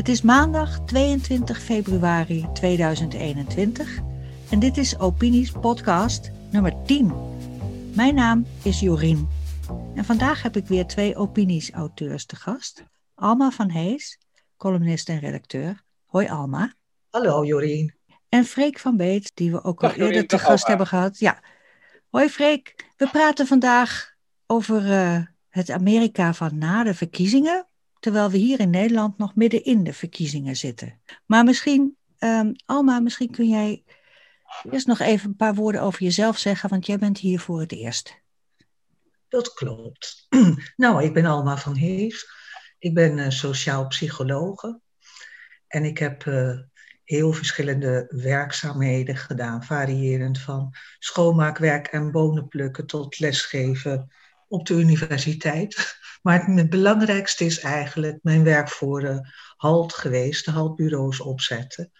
Het is maandag 22 februari 2021 en dit is Opinies podcast nummer 10. Mijn naam is Jorien en vandaag heb ik weer twee Opinies-auteurs te gast. Alma van Hees, columnist en redacteur. Hoi Alma. Hallo Jorien. En Freek van Beet, die we ook al eerder te gast hebben gehad. Ja. Hoi Freek, we praten vandaag over uh, het Amerika van na de verkiezingen terwijl we hier in Nederland nog midden in de verkiezingen zitten. Maar misschien, um, Alma, misschien kun jij eerst nog even een paar woorden over jezelf zeggen, want jij bent hier voor het eerst. Dat klopt. Nou, ik ben Alma van Hees. Ik ben uh, sociaal psychologe. En ik heb uh, heel verschillende werkzaamheden gedaan, variërend van schoonmaakwerk en bonen plukken tot lesgeven op de universiteit. Maar het belangrijkste is eigenlijk mijn werk voor de HALT geweest, de HALT-bureaus opzetten.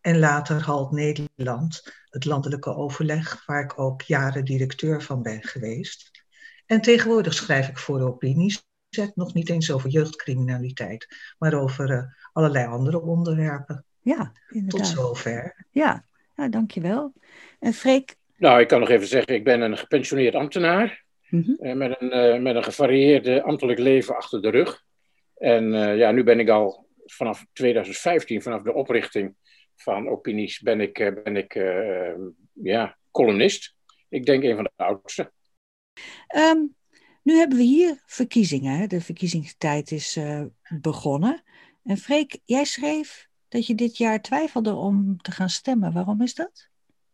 En later HALT Nederland, het landelijke overleg, waar ik ook jaren directeur van ben geweest. En tegenwoordig schrijf ik voor de opinies, nog niet eens over jeugdcriminaliteit, maar over uh, allerlei andere onderwerpen. Ja, inderdaad. Tot zover. Ja, ja dankjewel. En Freek? Nou, ik kan nog even zeggen, ik ben een gepensioneerd ambtenaar. Mm met, een, uh, met een gevarieerde ambtelijk leven achter de rug. En uh, ja, nu ben ik al vanaf 2015, vanaf de oprichting van Opinies, ben ik, ben ik ja, columnist. Ik denk een van de oudste. Um, nu hebben we hier verkiezingen. De verkiezingstijd is begonnen. En Freek, jij schreef dat je dit jaar twijfelde om te gaan stemmen. Waarom is dat?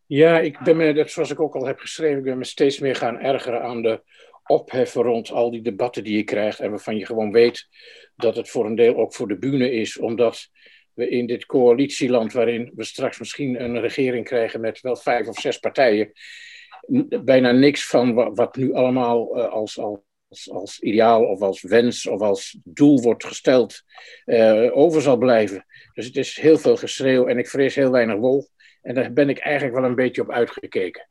Ja, ik ben me, zoals ik ook al heb geschreven, ik ben me steeds meer gaan ergeren aan de opheffen rond al die debatten die je krijgt en waarvan je gewoon weet dat het voor een deel ook voor de bühne is, omdat we in dit coalitieland waarin we straks misschien een regering krijgen met wel vijf of zes partijen, bijna niks van wat nu allemaal uh, als, als, als ideaal of als wens of als doel wordt gesteld uh, over zal blijven. Dus het is heel veel geschreeuw en ik vrees heel weinig wol. En daar ben ik eigenlijk wel een beetje op uitgekeken.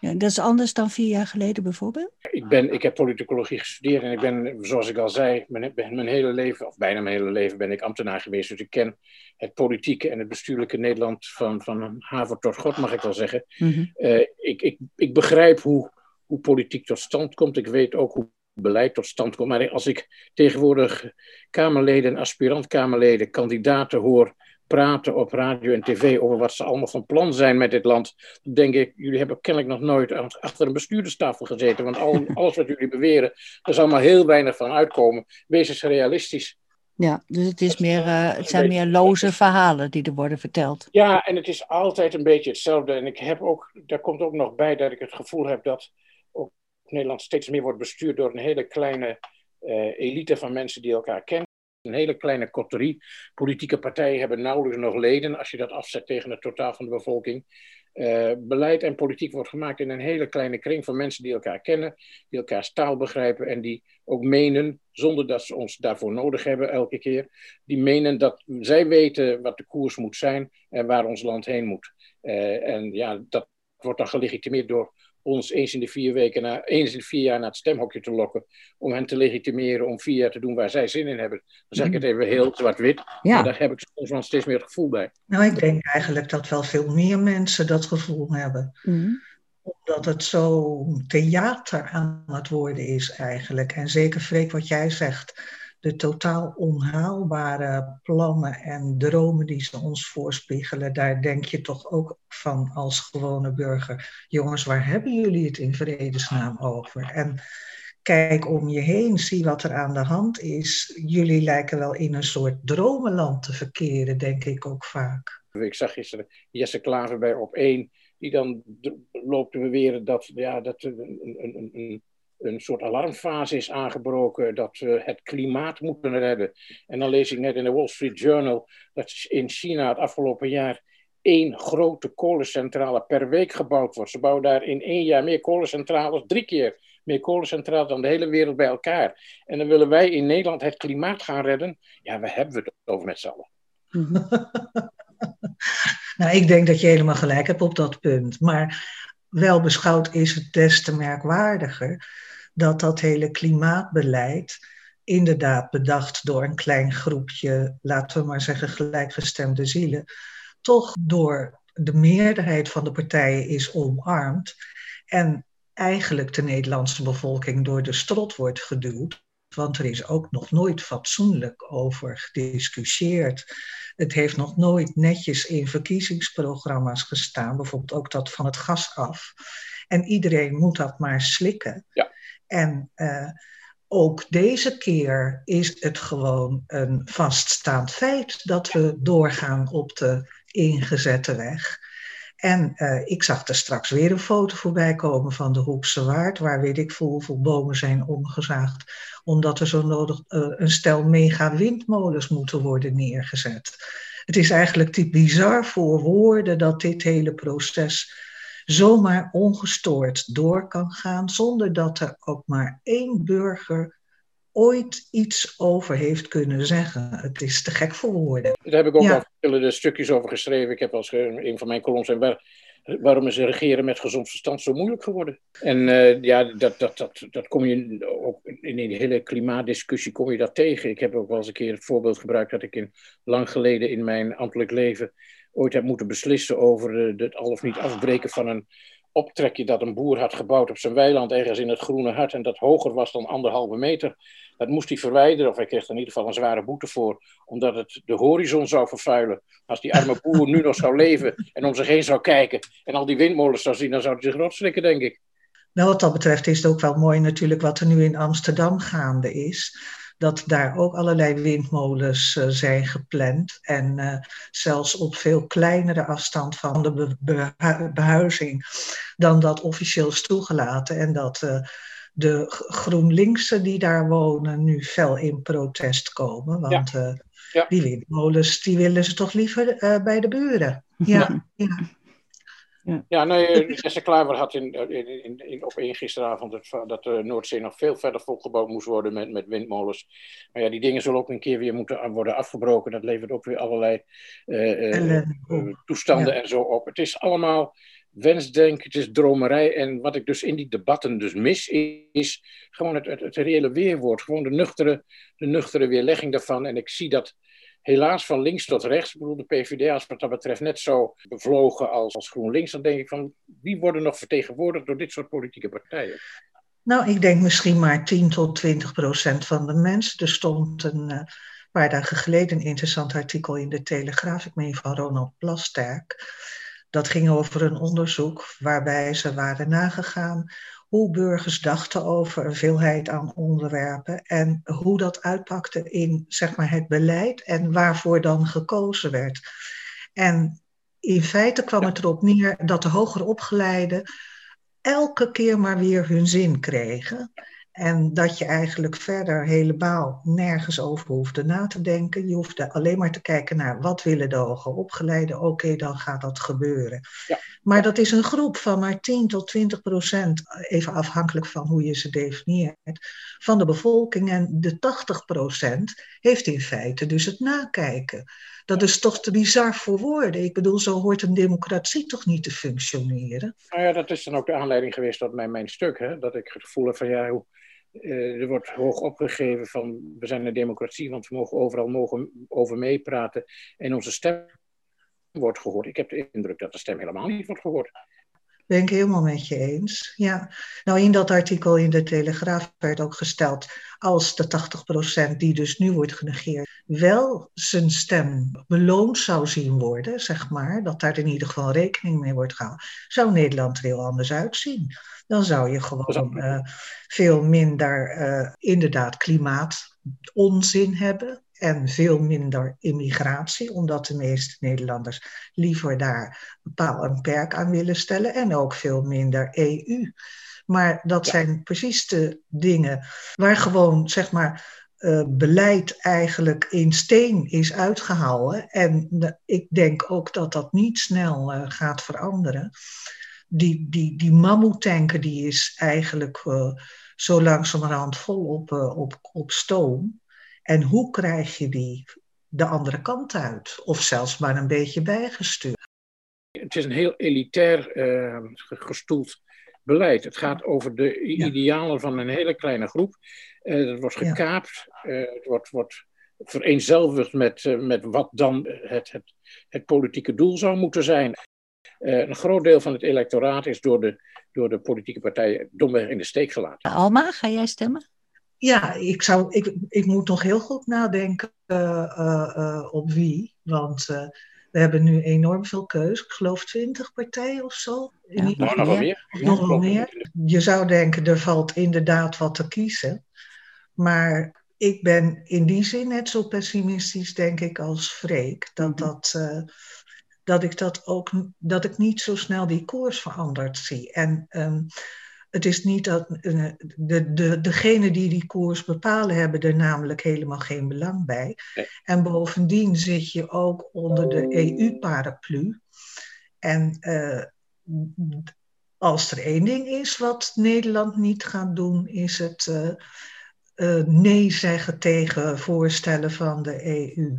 Ja, dat is anders dan vier jaar geleden bijvoorbeeld? Ik, ben, ik heb politicologie gestudeerd en ik ben, zoals ik al zei, mijn, mijn hele leven, of bijna mijn hele leven, ben ik ambtenaar geweest. Dus ik ken het politieke en het bestuurlijke Nederland van, van haver tot god, mag ik wel zeggen. Mm ik, ik, ik begrijp hoe, hoe politiek tot stand komt. Ik weet ook hoe beleid tot stand komt. Maar als ik tegenwoordig Kamerleden, aspirant-Kamerleden, kandidaten hoor praten op radio en tv over wat ze allemaal van plan zijn met dit land, dan denk ik, jullie hebben kennelijk nog nooit achter een bestuurderstafel gezeten, want al, alles wat jullie beweren, daar zal maar heel weinig van uitkomen. Wees eens realistisch. Ja, dus het, is meer, uh, het zijn meer loze verhalen die er worden verteld. Ja, en het is altijd een beetje hetzelfde. En ik heb ook, daar komt ook nog bij dat ik het gevoel heb dat ook Nederland steeds meer wordt bestuurd door een hele kleine uh, elite van mensen die elkaar kennen een hele kleine coterie. Politieke partijen hebben nauwelijks nog leden als je dat afzet tegen het totaal van de bevolking. Uh, beleid en politiek wordt gemaakt in een hele kleine kring van mensen die elkaar kennen, die elkaars taal begrijpen en die ook menen, zonder dat ze ons daarvoor nodig hebben elke keer, die menen dat zij weten wat de koers moet zijn en waar ons land heen moet. Uh, en ja, dat wordt dan gelegitimeerd door ons eens in de vier weken, na, eens in de vier jaar naar het stemhokje te lokken. Om hen te legitimeren om vier jaar te doen waar zij zin in hebben. Dan zeg ik het even heel zwart-wit. Ja. daar heb ik soms wel steeds meer het gevoel bij. Nou, ik denk eigenlijk dat wel veel meer mensen dat gevoel hebben. Mm. Omdat het zo theater aan het worden is eigenlijk. En zeker Freek wat jij zegt de totaal onhaalbare plannen en dromen die ze ons voorspiegelen, daar denk je toch ook van als gewone burger. Jongens, waar hebben jullie het in vredesnaam over? En kijk om je heen, zie wat er aan de hand is. Jullie lijken wel in een soort dromenland te verkeren, denk ik ook vaak. Ik zag gisteren Jesse Klaver bij op 1, die dan loopt te beweren dat, ja, dat een, een, een een soort alarmfase is aangebroken dat we het klimaat moeten redden. En dan lees ik net in de Wall Street Journal dat in China het afgelopen jaar één grote kolencentrale per week gebouwd wordt. Ze bouwen daar in één jaar meer kolencentrales, drie keer meer kolencentrales dan de hele wereld bij elkaar. En dan willen wij in Nederland het klimaat gaan redden. Ja, waar hebben we het over met z'n allen? nou, ik denk dat je helemaal gelijk hebt op dat punt. Maar wel beschouwd is het des te merkwaardiger dat dat hele klimaatbeleid inderdaad bedacht door een klein groepje, laten we maar zeggen, gelijkgestemde zielen, toch door de meerderheid van de partijen is omarmd en eigenlijk de Nederlandse bevolking door de strot wordt geduwd. Want er is ook nog nooit fatsoenlijk over gediscussieerd. Het heeft nog nooit netjes in verkiezingsprogramma's gestaan, bijvoorbeeld ook dat van het gas af. En iedereen moet dat maar slikken. Ja. En uh, ook deze keer is het gewoon een vaststaand feit dat we doorgaan op de ingezette weg. En uh, ik zag er straks weer een foto voorbij komen van de Hoekse Waard, waar weet ik veel hoeveel bomen zijn omgezaagd, omdat er zo nodig uh, een stel mega windmolens moeten worden neergezet. Het is eigenlijk te bizar voor woorden dat dit hele proces zomaar ongestoord door kan gaan, zonder dat er ook maar één burger ooit iets over heeft kunnen zeggen. Het is te gek voor woorden. Daar heb ik ook ja. al verschillende stukjes over geschreven. Ik heb als een van mijn columns en waarom is regeren met gezond verstand zo moeilijk geworden? En uh, ja, dat, dat, dat, dat kom je ook in die hele klimaatdiscussie kom je dat tegen. Ik heb ook wel eens een keer het voorbeeld gebruikt dat ik in, lang geleden in mijn ambtelijk leven ooit heb moeten beslissen over het al of niet afbreken van een optrekje dat een boer had gebouwd op zijn weiland ergens in het groene hart en dat hoger was dan anderhalve meter. Dat moest hij verwijderen, of hij kreeg er in ieder geval een zware boete voor, omdat het de horizon zou vervuilen. Als die arme boer nu nog zou leven en om zich heen zou kijken en al die windmolens zou zien, dan zou hij zich rotschrikken, denk ik. Nou, wat dat betreft is het ook wel mooi natuurlijk wat er nu in Amsterdam gaande is dat daar ook allerlei windmolens uh, zijn gepland. En uh, zelfs op veel kleinere afstand van de be be behuizing dan dat officieel is toegelaten. En dat uh, de GroenLinksen die daar wonen nu fel in protest komen. Want ja. Ja. die windmolens die willen ze toch liever bij de buren. Ja, ja. Ja, ja nee, Jesse Klaver had in, in, in, op één gisteravond het, dat de Noordzee nog veel verder volgebouwd moest worden met, met windmolens. Maar ja, die dingen zullen ook een keer weer moeten worden afgebroken. Dat levert ook weer allerlei uh, uh, toestanden ja. en zo op. Het is allemaal wensdenken, het is dromerij. En wat ik dus in die debatten dus mis, is gewoon het, het, het reële weerwoord. Gewoon de nuchtere, de nuchtere weerlegging daarvan. En ik zie dat helaas van links tot rechts. Ik bedoel, de PvdA is wat dat betreft net zo bevlogen als, als GroenLinks. Dan denk ik van, wie worden nog vertegenwoordigd door dit soort politieke partijen? Nou, ik denk misschien maar 10 tot 20 procent van de mensen. Er stond een uh, paar dagen geleden een interessant artikel in de Telegraaf, ik meen van Ronald Plasterk. Dat ging over een onderzoek waarbij ze waren nagegaan hoe burgers dachten over een veelheid aan onderwerpen en hoe dat uitpakte in zeg maar, het beleid en waarvoor dan gekozen werd. En in feite kwam het erop neer dat de hoger opgeleiden elke keer maar weer hun zin kregen. En dat je eigenlijk verder helemaal nergens over hoefde na te denken. Je hoefde alleen maar te kijken naar wat willen de hoger opgeleiden. Oké, dan gaat dat gebeuren. Ja. Maar dat is een groep van maar 10 tot 20 procent, even afhankelijk van hoe je ze definieert, van de bevolking. En de 80 procent heeft in feite dus het nakijken. Dat is toch te bizar voor woorden. Ik bedoel, zo hoort een democratie toch niet te functioneren? Nou ja, dat is dan ook de aanleiding geweest tot mijn, mijn stuk. Hè? Dat ik het gevoel heb van ja, hoe, uh, er wordt hoog opgegeven van we zijn een democratie, want we mogen overal mogen over meepraten en onze stem wordt gehoord. Ik heb de indruk dat de stem helemaal niet wordt gehoord. Ben ik helemaal met je eens. Ja. Nou, in dat artikel in de Telegraaf werd ook gesteld, als de 80% die dus nu wordt genegeerd, wel zijn stem beloond zou zien worden, zeg maar, dat daar in ieder geval rekening mee wordt gehouden, zou Nederland er heel anders uitzien. Dan zou je gewoon uh, veel minder uh, inderdaad klimaatonzin hebben en veel minder immigratie, omdat de meeste Nederlanders liever daar bepaal een perk aan willen stellen en ook veel minder EU. Maar dat zijn precies de dingen waar gewoon, zeg maar, uh, beleid eigenlijk in steen is uitgehouden. En uh, ik denk ook dat dat niet snel uh, gaat veranderen. Die, die, die mammoetanker die is eigenlijk zo langzamerhand vol op, op, op stoom. En hoe krijg je die de andere kant uit? Of zelfs maar een beetje bijgestuurd? Het is een heel elitair uh, gestoeld beleid. Het gaat over de idealen van een hele kleine groep. Uh, dat wordt gekaapt, uh, het wordt, wordt vereenzelvigd met, uh, met wat dan het, het, het politieke doel zou moeten zijn. een groot deel van het electoraat is door de, door de politieke partijen domweg in de steek gelaten. Alma, ga jij stemmen? Ja, ik, zou, ik, ik moet nog heel goed nadenken op wie. Want we hebben nu enorm veel keus. Ik geloof twintig partijen of zo. Ja, nog wel meer. Nog wel meer. Je zou denken, er valt inderdaad wat te kiezen. Maar ik ben in die zin net zo pessimistisch, denk ik, als Freek. Dat, mhm. dat, uh, dat ik dat ook dat ik niet zo snel die koers veranderd zie. En um, het is niet dat uh, de, de, degenen die die koers bepalen, hebben er namelijk helemaal geen belang bij. En bovendien zit je ook onder de EU-paraplu. En uh, als er één ding is wat Nederland niet gaat doen, is het uh, nee zeggen tegen voorstellen van de EU.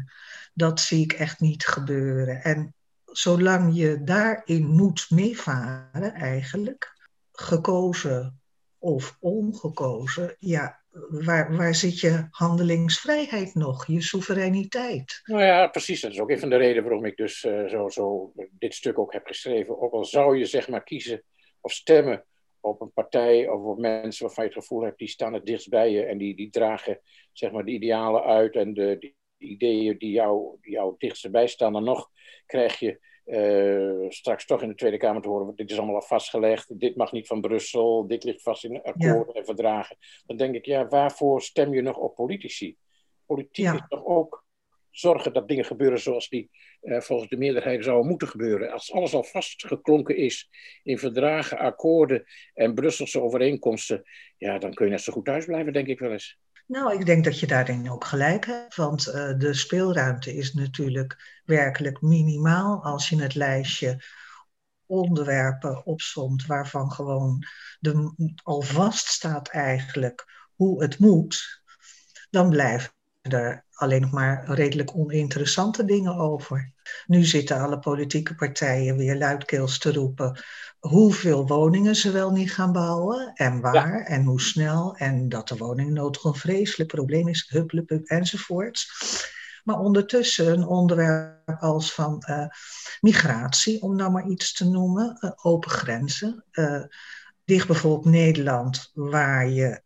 Dat zie ik echt niet gebeuren. En zolang je daarin moet meevaren, eigenlijk, gekozen of ongekozen, ja, waar, waar zit je handelingsvrijheid nog, je soevereiniteit? Nou ja, precies. Dat is ook een van de redenen waarom ik dus uh, zo, zo dit stuk ook heb geschreven. Ook al zou je zeg maar kiezen of stemmen op een partij of op mensen waarvan je het gevoel hebt, die staan het dichtst bij je en die, die dragen zeg maar de idealen uit en de, ideeën die jou, die jou dichtst bij staan, dan nog krijg je uh, straks toch in de Tweede Kamer te horen, dit is allemaal al vastgelegd, dit mag niet van Brussel, dit ligt vast in akkoorden en verdragen. Dan denk ik, ja, waarvoor stem je nog op politici? Politiek is toch ook zorgen dat dingen gebeuren zoals die uh, volgens de meerderheid zouden moeten gebeuren. Als alles al vastgeklonken is in verdragen, akkoorden en Brusselse overeenkomsten, ja, dan kun je net zo goed thuis blijven, denk ik wel eens. Nou, ik denk dat je daarin ook gelijk hebt, want uh, de speelruimte is natuurlijk werkelijk minimaal. Als je het lijstje onderwerpen opzomt waarvan gewoon de, al vast staat eigenlijk hoe het moet, dan blijven er alleen nog maar redelijk oninteressante dingen over. Nu zitten alle politieke partijen weer luidkeels te roepen hoeveel woningen ze wel niet gaan bouwen en waar en hoe snel. En dat de woningnood een vreselijk probleem is, hupplepup enzovoorts. Maar ondertussen een onderwerp als van uh, migratie, om nou maar iets te noemen, uh, open grenzen. Uh, dicht bijvoorbeeld Nederland, waar je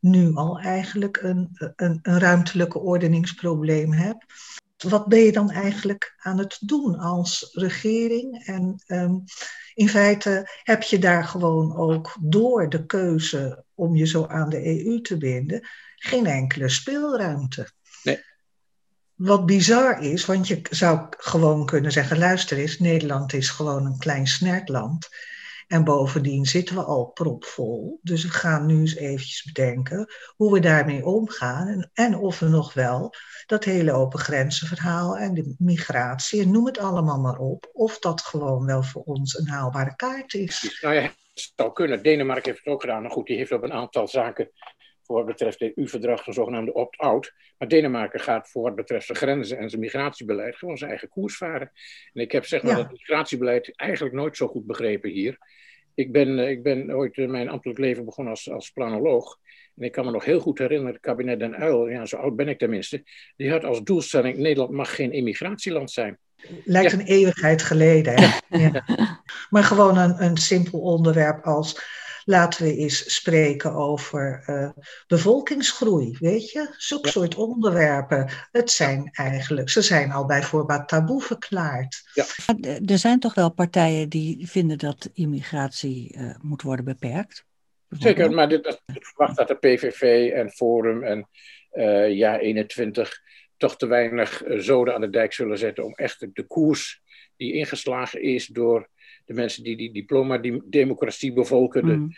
nu al eigenlijk een, een, een ruimtelijke ordeningsprobleem hebt wat ben je dan eigenlijk aan het doen als regering? En um, in feite heb je daar gewoon ook door de keuze om je zo aan de EU te binden, geen enkele speelruimte. Nee. Wat bizar is, want je zou gewoon kunnen zeggen: luister eens, Nederland is gewoon een klein snertland. En bovendien zitten we al propvol. Dus we gaan nu eens eventjes bedenken hoe we daarmee omgaan. En, of we nog wel dat hele open grenzenverhaal en de migratie, en noem het allemaal maar op, of dat gewoon wel voor ons een haalbare kaart is. Nou ja, het zou kunnen. Denemarken heeft het ook gedaan. Goed, die heeft op een aantal zaken voor wat betreft het EU-verdrag een zogenaamde opt-out. Maar Denemarken gaat voor wat betreft de grenzen en zijn migratiebeleid gewoon zijn eigen koers varen. En ik heb zeg maar dat migratiebeleid eigenlijk nooit zo goed begrepen hier. Ik ben, eh, ik ben ooit mijn ambtelijk leven begonnen als, als planoloog. En ik kan me nog heel goed herinneren, het kabinet Den Uil, ja, zo oud ben ik tenminste, die had als doelstelling: Nederland mag geen immigratieland zijn. Lijkt een eeuwigheid geleden. Hè? ja. Maar gewoon een, een simpel onderwerp als laten we eens spreken over uh, bevolkingsgroei. Weet je, zo'n soort onderwerpen. Het zijn eigenlijk, ze zijn al bij voorbaat taboe verklaard. Ja. Er zijn toch wel partijen die vinden dat immigratie uh, moet worden beperkt? Zeker, maar dit, dat, ik verwacht dat de PVV en Forum en uh, Ja 21 toch te weinig zoden aan de dijk zullen zetten om echt de koers die ingeslagen is door de mensen die die diploma die democratie bevolken, de, mm.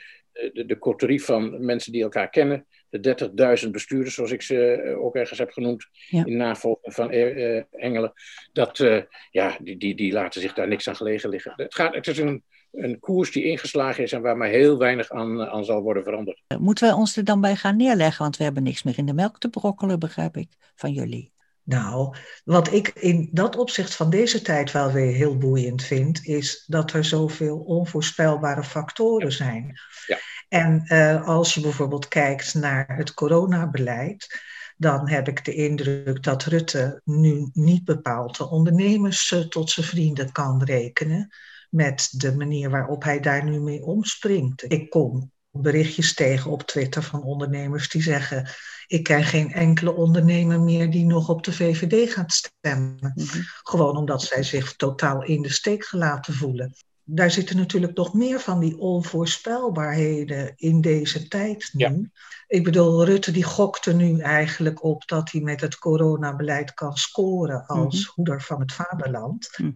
de, de coterie van mensen die elkaar kennen, de 30.000 bestuurders, zoals ik ze eh, ook ergens heb genoemd, in navolging van uh, Engelen, dat, uh, ja, die, die, die laten zich daar niks aan gelegen liggen. Het, gaat, het is een, een koers die ingeslagen is en waar maar heel weinig aan, aan zal worden veranderd. Moeten wij ons er dan bij gaan neerleggen, want we hebben niks meer in de melk te brokkelen, begrijp ik, van jullie. Nou, wat ik in dat opzicht van deze tijd wel weer heel boeiend vind, is dat er zoveel onvoorspelbare factoren zijn. Ja. En uh, als je bijvoorbeeld kijkt naar het coronabeleid, dan heb ik de indruk dat Rutte nu niet bepaald de ondernemers tot zijn vrienden kan rekenen met de manier waarop hij daar nu mee omspringt. Ik kom berichtjes tegen op Twitter van ondernemers die zeggen: Ik ken geen enkele ondernemer meer die nog op de VVD gaat stemmen. Mhm. Gewoon omdat zij zich totaal in de steek gelaten voelen. Daar zitten natuurlijk nog meer van die onvoorspelbaarheden in deze tijd nu. Ik bedoel, Rutte die gokte nu eigenlijk op dat hij met het coronabeleid kan scoren als mm hoeder van het vaderland. Mhm.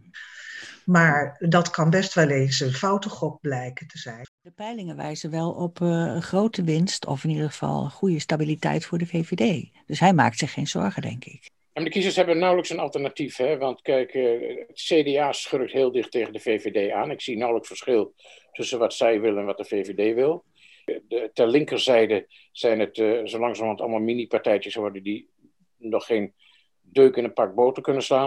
Maar dat kan best wel eens een foute gok blijken te zijn. De peilingen wijzen wel op uh, een grote winst, of in ieder geval goede stabiliteit voor de VVD. Dus hij maakt zich geen zorgen, denk ik. En de kiezers hebben nauwelijks een alternatief. Hè? Want kijk, uh, het CDA schurkt heel dicht tegen de VVD aan. Ik zie nauwelijks verschil tussen wat zij willen en wat de VVD wil. De, ter linkerzijde zijn het uh, zo langzamerhand allemaal mini-partijtjes geworden die nog geen deuk in een pak boter kunnen slaan.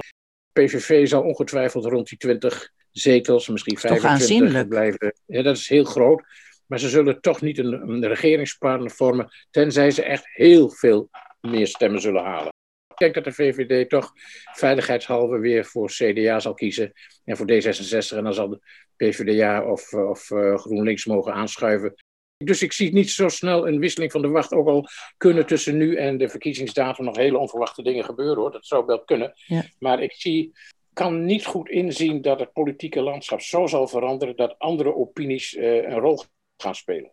PVV zal ongetwijfeld rond die 20 zetels, misschien 25 blijven. Ja, dat is heel groot. Maar ze zullen toch niet een, een regeringspartner vormen, tenzij ze echt heel veel meer stemmen zullen halen. Ik denk dat de VVD toch veiligheidshalve weer voor CDA zal kiezen en voor D66. En dan zal de PvdA of, of uh, GroenLinks mogen aanschuiven. Dus ik zie niet zo snel een wisseling van de wacht. Ook al kunnen tussen nu en de verkiezingsdatum nog hele onverwachte dingen gebeuren hoor. Dat zou wel kunnen. Ja. Maar ik zie, kan niet goed inzien dat het politieke landschap zo zal veranderen dat andere opinies uh, een rol gaan spelen.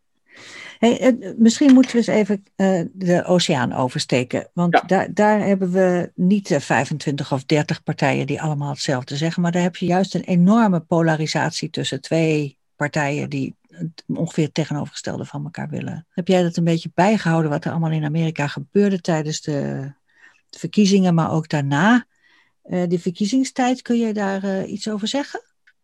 Hey, eh, misschien moeten we eens even uh, de oceaan oversteken. Want daar, daar hebben we niet 25 of 30 partijen die allemaal hetzelfde zeggen. Maar daar heb je juist een enorme polarisatie tussen twee partijen die ongeveer tegenovergestelde van elkaar willen. Heb jij dat een beetje bijgehouden wat er allemaal in Amerika gebeurde tijdens de, de verkiezingen, maar ook daarna? Uh, die verkiezingstijd, kun je daar uh, iets over zeggen?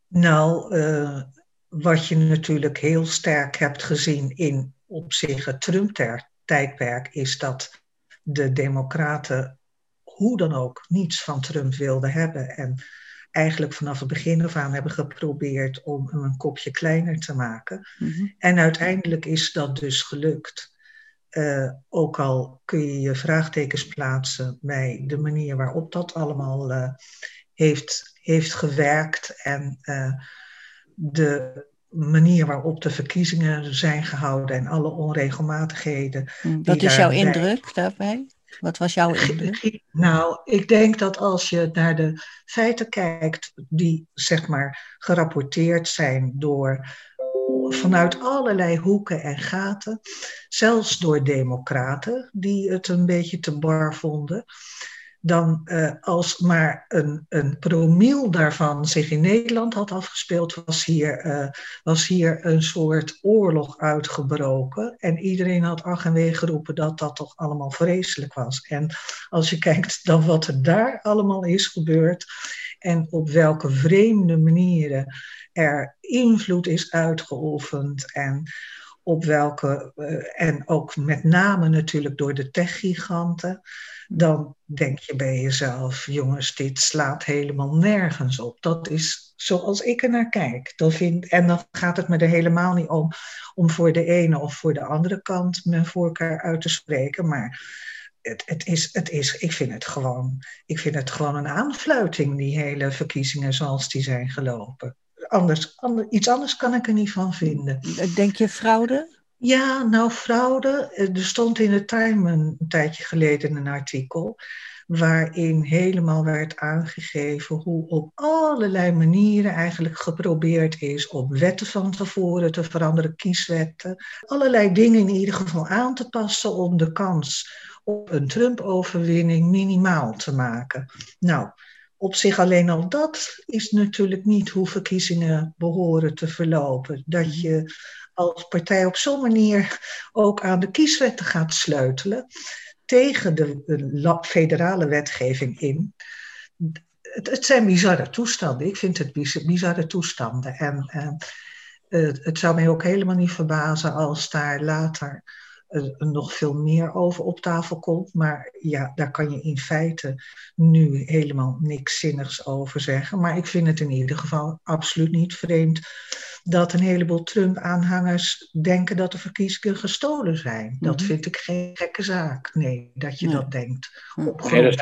Nou, uh, wat je natuurlijk heel sterk hebt gezien in op zich het Trump-tijdperk, is dat de Democraten hoe dan ook niets van Trump wilden hebben. En eigenlijk vanaf het begin af aan hebben geprobeerd om hem een kopje kleiner te maken. Mhm. En uiteindelijk is dat dus gelukt. Uh, ook al kun je je vraagtekens plaatsen bij de manier waarop dat allemaal uh, heeft, heeft gewerkt en uh, de manier waarop de verkiezingen zijn gehouden en alle onregelmatigheden. Wat is jouw indruk daarbij? Wat was jouw indruk? Nou, ik denk dat als je naar de feiten kijkt die zeg maar gerapporteerd zijn door vanuit allerlei hoeken en gaten, zelfs door democraten die het een beetje te bar vonden, dan uh, als maar een, een promiel daarvan zich in Nederland had afgespeeld, was hier, uh, was hier een soort oorlog uitgebroken. En iedereen had ach en wee geroepen dat dat toch allemaal vreselijk was. En als je kijkt dan wat er daar allemaal is gebeurd en op welke vreemde manieren er invloed is uitgeoefend en op welke, uh, en ook met name natuurlijk door de techgiganten dan denk je bij jezelf, jongens, dit slaat helemaal nergens op. Dat is zoals ik er naar kijk. Dan vind, en dan gaat het me er helemaal niet om om voor de ene of voor de andere kant mijn voorkeur uit te spreken. Maar het, het, is, het is, ik vind het gewoon, ik vind het gewoon een aanfluiting, die hele verkiezingen zoals die zijn gelopen. Anders, ander, iets anders kan ik er niet van vinden. Denk je fraude? Ja, nou fraude. Eh, er stond in de Time een, tijdje geleden een artikel waarin helemaal werd aangegeven hoe op allerlei manieren eigenlijk geprobeerd is om wetten van tevoren te veranderen, kieswetten, allerlei dingen in ieder geval aan te passen om de kans op een Trump-overwinning minimaal te maken. Nou, op zich alleen al dat is natuurlijk niet hoe verkiezingen behoren te verlopen. Dat je als partij op zo'n manier ook aan de kieswetten gaat sleutelen tegen de federale wetgeving in. Het, het zijn bizarre toestanden. Ik vind het bizarre toestanden. En uh, het zou mij ook helemaal niet verbazen als daar later nog veel meer over op tafel komt. Maar ja, daar kan je in feite nu helemaal niks zinnigs over zeggen. Maar ik vind het in ieder geval absoluut niet vreemd dat een heleboel Trump-aanhangers denken dat de verkiezingen gestolen zijn. Dat mhm. vind ik geen gekke zaak. Nee, dat je dat denkt. Op nee,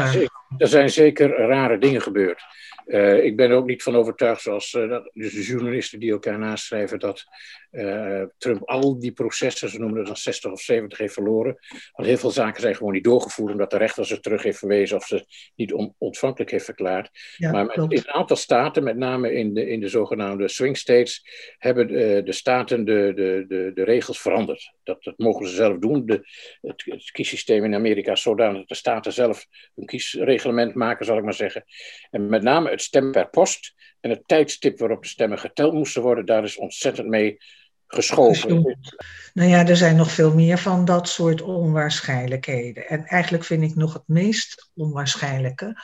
er zijn zeker rare dingen gebeurd. Uh, ik ben er ook niet van overtuigd, zoals uh, dus de journalisten die elkaar naschrijven, dat uh, Trump al die processen, ze noemen het dan 60 of 70, heeft verloren. Want heel veel zaken zijn gewoon niet doorgevoerd, omdat de rechter ze terug heeft verwezen of ze niet on ontvankelijk heeft verklaard. maar met, in een aantal staten, met name in de, in de zogenaamde swing states, hebben de staten de, de, de, de regels veranderd. Dat, dat mogen ze zelf doen. De, het, het kiessysteem in Amerika is zodanig dat de staten zelf een kiesreglement maken, zal ik maar zeggen. En met name het stem per post en het tijdstip waarop de stemmen geteld moesten worden, daar is ontzettend mee geschoven. Nou ja, er zijn nog veel meer van dat soort onwaarschijnlijkheden. En eigenlijk vind ik nog het meest onwaarschijnlijke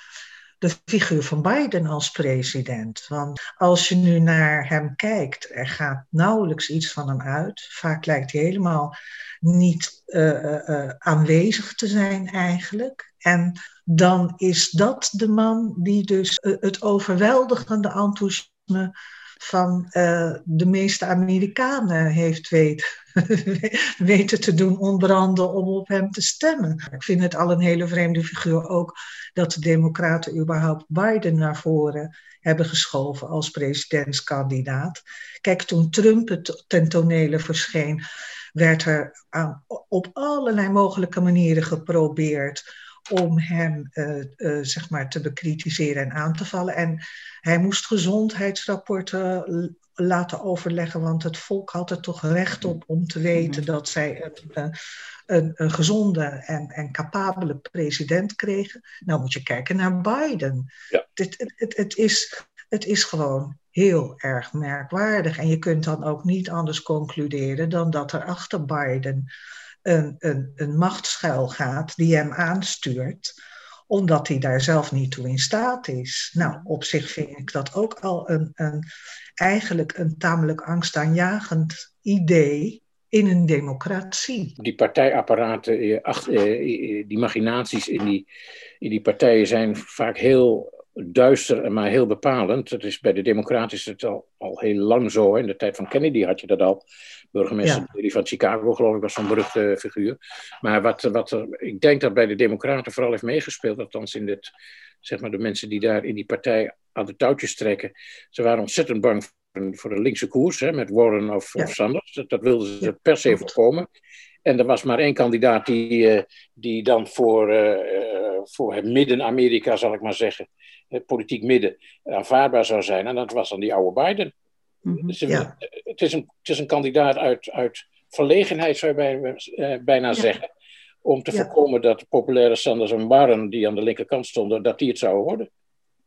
de figuur van Biden als president. Want als je nu naar hem kijkt, er gaat nauwelijks iets van hem uit. Vaak lijkt hij helemaal niet uh, uh, aanwezig te zijn eigenlijk. En dan is dat de man die dus het overweldigende enthousiasme van de meeste Amerikanen heeft weten, weten te doen ontbranden om op hem te stemmen. Ik vind het al een hele vreemde figuur ook dat de Democraten überhaupt Biden naar voren hebben geschoven als presidentskandidaat. Kijk, toen Trump het ten tonele verscheen, werd er op allerlei mogelijke manieren geprobeerd om hem uh, uh, zeg maar te bekritiseren en aan te vallen. En hij moest gezondheidsrapporten laten overleggen, want het volk had er toch recht op om te weten mhm. dat zij een, eh, een, een gezonde en, en capabele president kregen. Nou moet je kijken naar Biden. Ja. Het, het, het, het, is, het is gewoon heel erg merkwaardig. En je kunt dan ook niet anders concluderen dan dat er achter Biden een, een, een macht gaat die hem aanstuurt omdat hij daar zelf niet toe in staat is. Nou, op zich vind ik dat ook al een, een eigenlijk een tamelijk angstaanjagend idee in een democratie. Die partijapparaten, eh, eh, die machinaties in die, in die partijen zijn vaak heel duister, maar heel bepalend. Dat is bij de Democraten is het al, al heel lang zo. In de tijd van Kennedy had je dat al. Burgemeester ja. van Chicago, geloof ik, was zo'n beruchte figuur. Maar wat, wat er, ik denk dat bij de Democraten vooral heeft meegespeeld, althans in dit, zeg maar, de mensen die daar in die partij aan de touwtjes trekken. Ze waren ontzettend bang voor een linkse koers, hè, met Warren of, of Sanders. Dat, dat wilden ze per se voorkomen. En er was maar één kandidaat die, uh, die dan voor, uh, voor het midden-Amerika, zal ik maar zeggen, het politiek midden, aanvaardbaar zou zijn. En dat was dan die oude Biden. Mm dus, ja. het, is een, het is een kandidaat uit, uit verlegenheid, zou je bijna, bijna zeggen. Om te voorkomen dat de populaire Sanders en Warren, die aan de linkerkant stonden, dat die het zouden worden.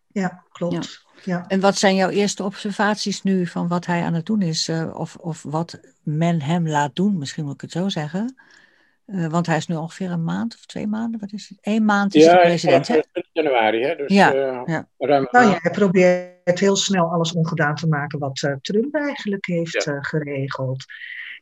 Ja, klopt. Ja. En wat zijn jouw eerste observaties nu van wat hij aan het doen is? Uh, of, of wat men hem laat doen, misschien moet ik het zo zeggen. Uh, want hij is nu ongeveer een maand of twee maanden, wat is het? Eén maand is ja, de president, hè? januari, hè? Dus, ja, uh, ja. Ruim nou ja, hij probeert heel snel alles ongedaan te maken wat Trump eigenlijk heeft geregeld.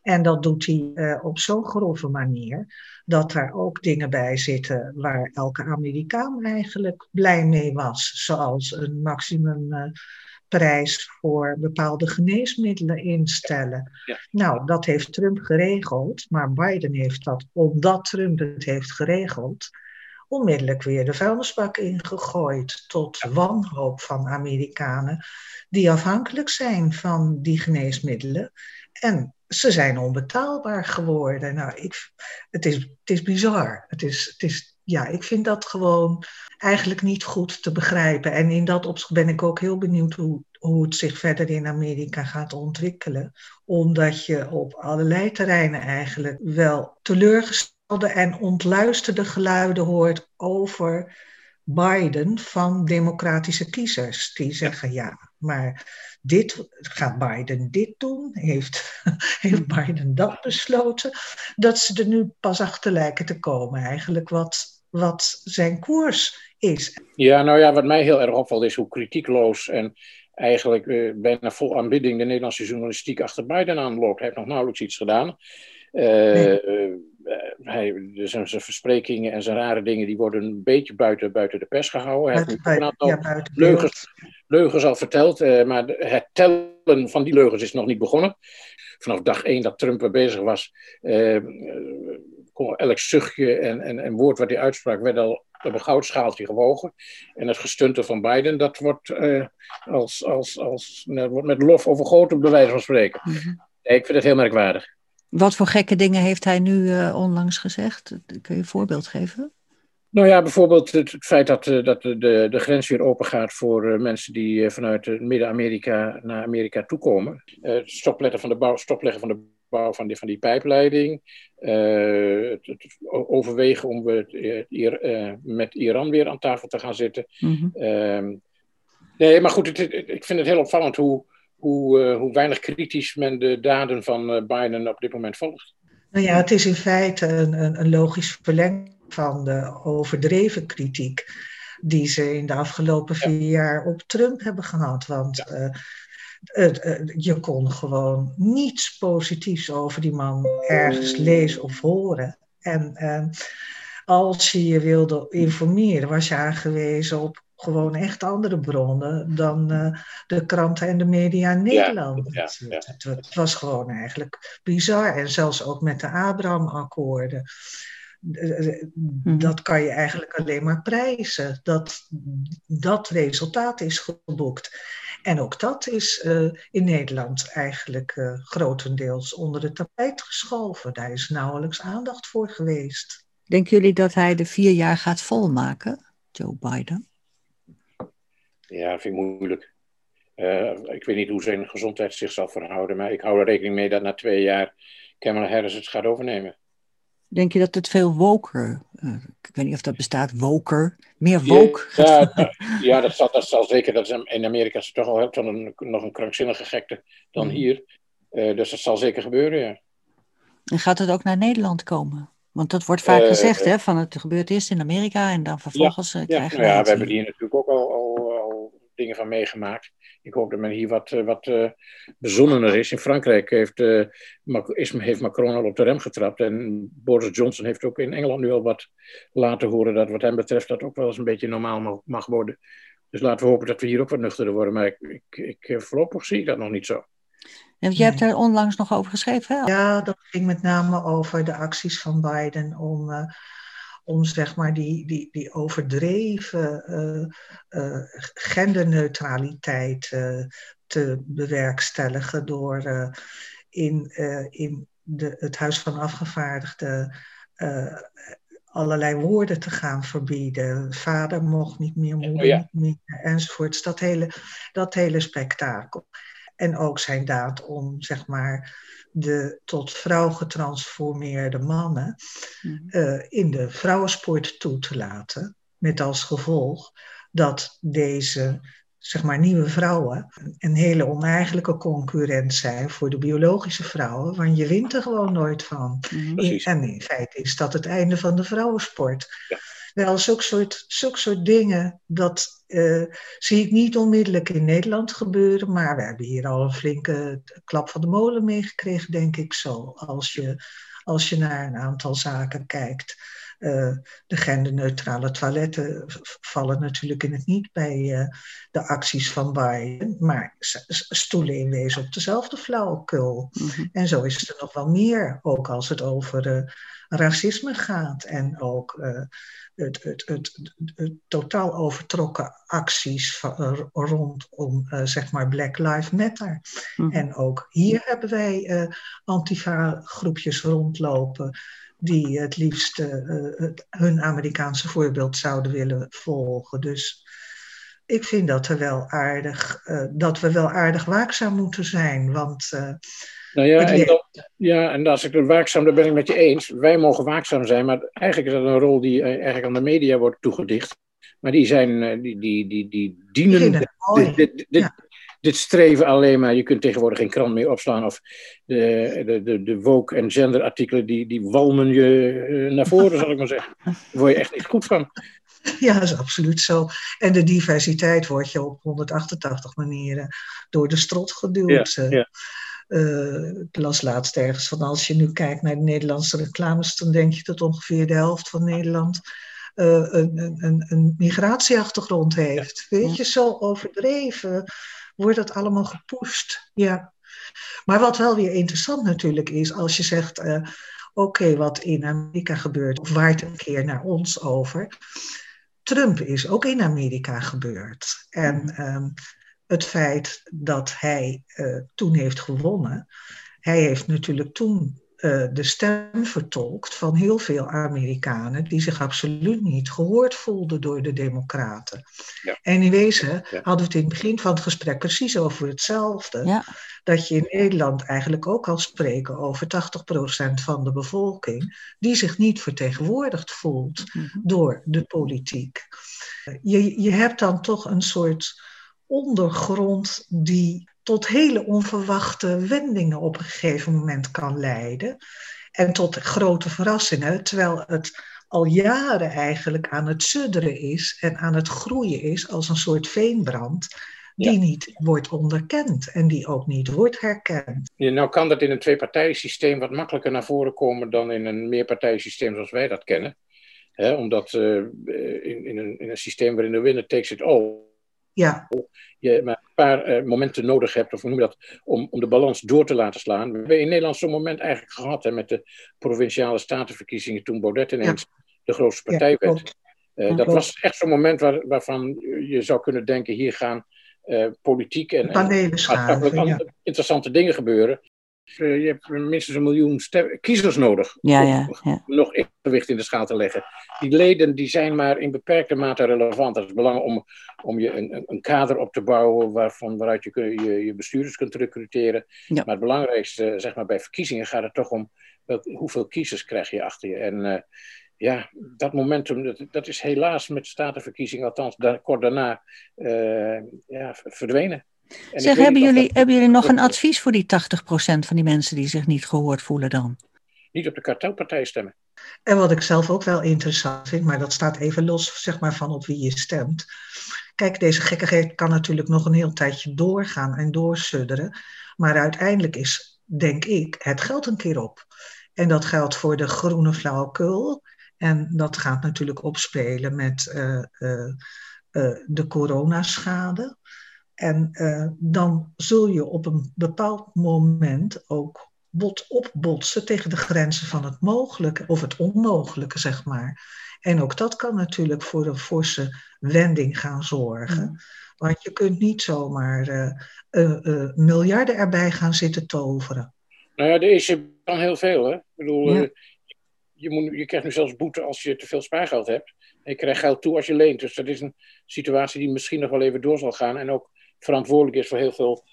En dat doet hij uh, op zo'n grove manier dat er ook dingen bij zitten waar elke Amerikaan eigenlijk blij mee was. Zoals een maximumprijs uh, voor bepaalde geneesmiddelen instellen. Ja. Nou, dat heeft Trump geregeld, maar Biden heeft dat, omdat Trump het heeft geregeld, onmiddellijk weer de vuilnisbak ingegooid. Tot wanhoop van Amerikanen die afhankelijk zijn van die geneesmiddelen. En ze zijn onbetaalbaar geworden. Nou, ik, het, is, het is bizar. Het is, het is, ja, ik vind dat gewoon eigenlijk niet goed te begrijpen. En in dat opzicht ben ik ook heel benieuwd hoe, hoe het zich verder in Amerika gaat ontwikkelen. Omdat je op allerlei terreinen eigenlijk wel teleurgestelde en ontluisterde geluiden hoort over Biden van democratische kiezers. Die zeggen ja, maar dit, gaat Biden dit doen? Heeft, heeft Biden dat besloten? Dat ze er nu pas achter lijken te komen, eigenlijk wat, wat zijn koers is. Ja, nou ja, wat mij heel erg opvalt is hoe kritiekloos en eigenlijk uh, bijna vol aanbidding de Nederlandse journalistiek achter Biden aanloopt. Hij heeft nog nauwelijks iets gedaan. hij, dus zijn, zijn versprekingen en zijn rare dingen die worden een beetje buiten, buiten de pers gehouden. Hij heeft een aantal ja, leugens, leugens al verteld, maar het tellen van die leugens is nog niet begonnen. Vanaf dag één dat Trump bezig was, elk zuchtje en, en, en woord wat hij uitsprak werd al op een goudschaaltje gewogen. En het gestunte van Biden, dat wordt, uh, als, als, als, nou, wordt met lof overgoten, bij wijze van spreken. Mm -hmm. ik vind het heel merkwaardig. Wat voor gekke dingen heeft hij nu uh, onlangs gezegd? Kun je een voorbeeld geven? Nou ja, bijvoorbeeld het, feit dat, uh, dat de, de grens weer open gaat voor mensen die vanuit Midden-Amerika naar Amerika toekomen. het stopleggen van de bouw, stopleggen van de bouw van die, van die pijpleiding. Uh, het, het, overwegen om we hier, uh, met Iran weer aan tafel te gaan zitten. Mm -hmm. nee, maar goed, het, ik vind het heel opvallend hoe, hoe, uh, hoe weinig kritisch men de daden van Biden op dit moment volgt. Nou ja, het is in feite een, een, een logisch verlenging van de overdreven kritiek die ze in de afgelopen vier ja. jaar op Trump hebben gehad. Want ja je kon gewoon niets positiefs over die man ergens lezen of horen. En ehm, als je je wilde informeren, was je aangewezen op gewoon echt andere bronnen dan uh, de kranten en de media in Nederland. Ja, ja, ja. Het, het, was gewoon eigenlijk bizar. En zelfs ook met de Abraham-akkoorden. Mhm. Dat kan je eigenlijk alleen maar prijzen. Dat dat resultaat is geboekt. En ook dat is uh, in Nederland eigenlijk uh, grotendeels onder de tapijt geschoven. Daar is nauwelijks aandacht voor geweest. Denken jullie dat hij de vier jaar gaat volmaken, Joe Biden? Ja, vind ik moeilijk. Uh, ik weet niet hoe zijn gezondheid zich zal verhouden, maar ik hou er rekening mee dat na twee jaar Kamala Harris het gaat overnemen. Denk je dat het veel woker, uh, ik weet niet of dat bestaat, woker, meer woke? Ja, ja, ja dat, zal, dat zal zeker, dat is in Amerika is toch al dan een, nog een krankzinnige gekte dan mm. hier. Uh, dus dat zal zeker gebeuren, ja. En gaat het ook naar Nederland komen? Want dat wordt vaak uh, gezegd, hè, van het gebeurt eerst in Amerika en dan vervolgens ja, krijgen ja, we... Ja, we hebben hier natuurlijk ook al, al, al dingen van meegemaakt. Ik hoop dat men hier wat, eh, wat uh, bezonnener is. In Frankrijk heeft, uh, is, heeft Macron al op de rem getrapt. En Boris Johnson heeft ook in Engeland nu al wat laten horen dat wat hem betreft dat ook wel eens een beetje normaal mag worden. Dus laten we hopen dat we hier ook wat nuchterder worden. Maar ik, ik, ik voorlopig zie ik dat nog niet zo. En jij hebt daar onlangs nog over geschreven, hè? Ja, dat ging met name over de acties van Biden om om zeg maar die, die, die overdreven uh, uh, genderneutraliteit uh, te bewerkstelligen door in, in de, het Huis van Afgevaardigden allerlei woorden te gaan verbieden. Vader mocht niet meer, moeder oh ja. niet meer, enzovoorts. Dat hele, dat hele spektakel. En ook zijn daad om, zeg maar, de tot vrouw getransformeerde mannen uh, in de vrouwensport toe te laten. Met als gevolg dat deze zeg maar, nieuwe vrouwen een hele oneigenlijke concurrent zijn voor de biologische vrouwen, want je wint er gewoon nooit van. Mm En in feite is dat het einde van de vrouwensport. Ja. Wel, zulke soort, zulke soort dingen, dat uh, zie ik niet onmiddellijk in Nederland gebeuren. Maar we hebben hier al een flinke klap van de molen meegekregen, denk ik zo. Als je, als je naar een aantal zaken kijkt. Uh, de genderneutrale toiletten vallen natuurlijk in het niet bij uh, de acties van Biden, maar stoelen in wezen op dezelfde flauwekul. Mm -hmm. En zo is het er nog wel meer, ook als het over uh, racisme gaat en ook het, het, het, het, totaal overtrokken acties van, rondom uh, zeg maar Black Lives Matter. Mm. En ook hier hebben wij uh, antifa-groepjes rondlopen die het liefst uh, hun Amerikaanse voorbeeld zouden willen volgen. Dus ik vind dat, er wel aardig, dat we wel aardig waakzaam moeten zijn, want nou ja, en, dat, ja, en als ik er waakzaam, daar ben ik met je eens. Wij mogen waakzaam zijn, maar eigenlijk is dat een rol die eh, eigenlijk aan de media wordt toegedicht. Maar die zijn, eh, die, die, die, die dienen dit, dit, dit, dit, streven alleen maar. Je kunt tegenwoordig geen krant meer opslaan of de, de, de, de woke- en genderartikelen, die, die walmen je eh, naar voren, zal ik maar zeggen. Daar word je echt niet goed van. Ja, dat is absoluut zo. En de diversiteit wordt je op 188 manieren door de strot geduwd. Ja, ja. ik las laatst ergens van als je nu kijkt naar de Nederlandse reclames, dan denk je dat ongeveer de helft van Nederland een, een, een, migratieachtergrond heeft. Weet je, zo overdreven wordt dat allemaal gepusht. Ja. Maar wat wel weer interessant natuurlijk is, als je zegt, oké, wat in Amerika gebeurt, of waait een keer naar ons over. Trump is ook in Amerika gebeurd. En ehm, het feit dat hij uh, toen heeft gewonnen, hij heeft natuurlijk toen uh, de stem vertolkt van heel veel Amerikanen die zich absoluut niet gehoord voelden door de Democraten. Ja. En in wezen hadden we het in het begin van het gesprek precies over hetzelfde. Ja. Dat je in Nederland eigenlijk ook al spreken over 80% van de bevolking die zich niet vertegenwoordigd voelt mm -hmm. door de politiek. Je, je hebt dan toch een soort ondergrond die tot hele onverwachte wendingen op een gegeven moment kan leiden. En tot grote verrassingen, terwijl het al jaren eigenlijk aan het sudderen is en aan het groeien is als een soort veenbrand. Die niet wordt onderkend en die ook niet wordt herkend. Ja, nou kan dat in een tweepartijensysteem wat makkelijker naar voren komen dan in een meerpartijensysteem zoals wij dat kennen. omdat uh, in, in, een, in een systeem waarin de winner takes it all ja. je maar een paar uh, momenten nodig hebt, of hoe noem je dat, om, om de balans door te laten slaan. We hebben in Nederland zo'n moment eigenlijk gehad hè, met de provinciale statenverkiezingen toen Baudet ineens de grootste partij ja, werd. Uh, dat was echt zo'n moment waar, waarvan je zou kunnen denken, hier gaan uh, politiek en, en maatschappelijk interessante dingen gebeuren. Eh, je hebt minstens een miljoen kiezers nodig ja, ja, ja. om nog evenwicht in de schaal te leggen. Die leden die zijn maar in beperkte mate relevant. Dat is belangrijk om, om je een, een kader op te bouwen waarvan, waaruit je, je, je bestuurders kunt recruteren. Maar het belangrijkste, zeg maar, bij verkiezingen gaat het toch om hoeveel kiezers krijg je achter je. En uh, ja, dat momentum, dat, dat, is helaas met statenverkiezingen, althans kort daarna, uh, ja, verdwenen. Zeg, hebben jullie, hebben jullie nog een advies voor die 80% van die mensen die zich niet gehoord voelen dan? Niet op de kartelpartij stemmen. En wat ik zelf ook wel interessant vind, maar dat staat even los zeg maar, van op wie je stemt. Kijk, deze gekkigheid kan natuurlijk nog een heel tijdje doorgaan en doorsudderen. Maar uiteindelijk is, denk ik, het geld een keer op. En dat geldt voor de groene flauwekul. En dat gaat natuurlijk opspelen met uh, uh, uh, de coronaschade. En dan zul je op een bepaald moment ook bot opbotsen tegen de grenzen van het mogelijke of het onmogelijke, zeg maar. En ook dat kan natuurlijk voor een forse wending gaan zorgen. Mm. Want je kunt niet zomaar miljarden erbij gaan zitten toveren. Nou ja, de ECB kan heel veel. Hè? Ik bedoel, ja je, moet, je krijgt nu zelfs boete als je te veel spaargeld hebt. En je krijgt geld toe als je leent. Dus dat is een situatie die misschien nog wel even door zal gaan. En ook verantwoordelijk is voor heel veel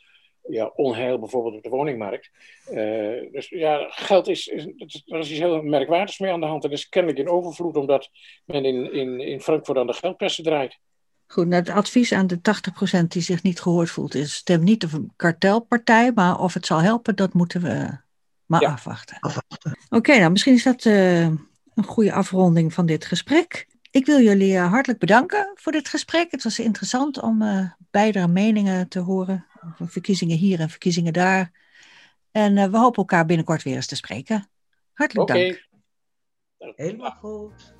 ja, onheil, bijvoorbeeld op de woningmarkt. Uh, dus ja, geld is, is, er is iets heel merkwaardigs mee aan de hand. Het is kennelijk in overvloed, omdat men in, in, in Frankfurt aan de geldpersen draait. Goed, nou, het advies aan de 80% die zich niet gehoord voelt is: stem niet op een kartelpartij, maar of het zal helpen, dat moeten we maar afwachten. Oké, nou misschien is dat uh, een goede afronding van dit gesprek. Ik wil jullie uh, hartelijk bedanken voor dit gesprek. Het was interessant om uh, beide meningen te horen over verkiezingen hier en verkiezingen daar. En we hopen elkaar binnenkort weer eens te spreken. Hartelijk dank. Helemaal goed.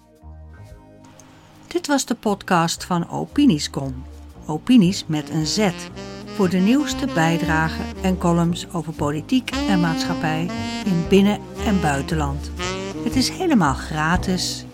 Dit was de podcast van Opiniescom. Opinies met een Z voor de nieuwste bijdragen en columns over politiek en maatschappij in binnen- en buitenland. Het is helemaal gratis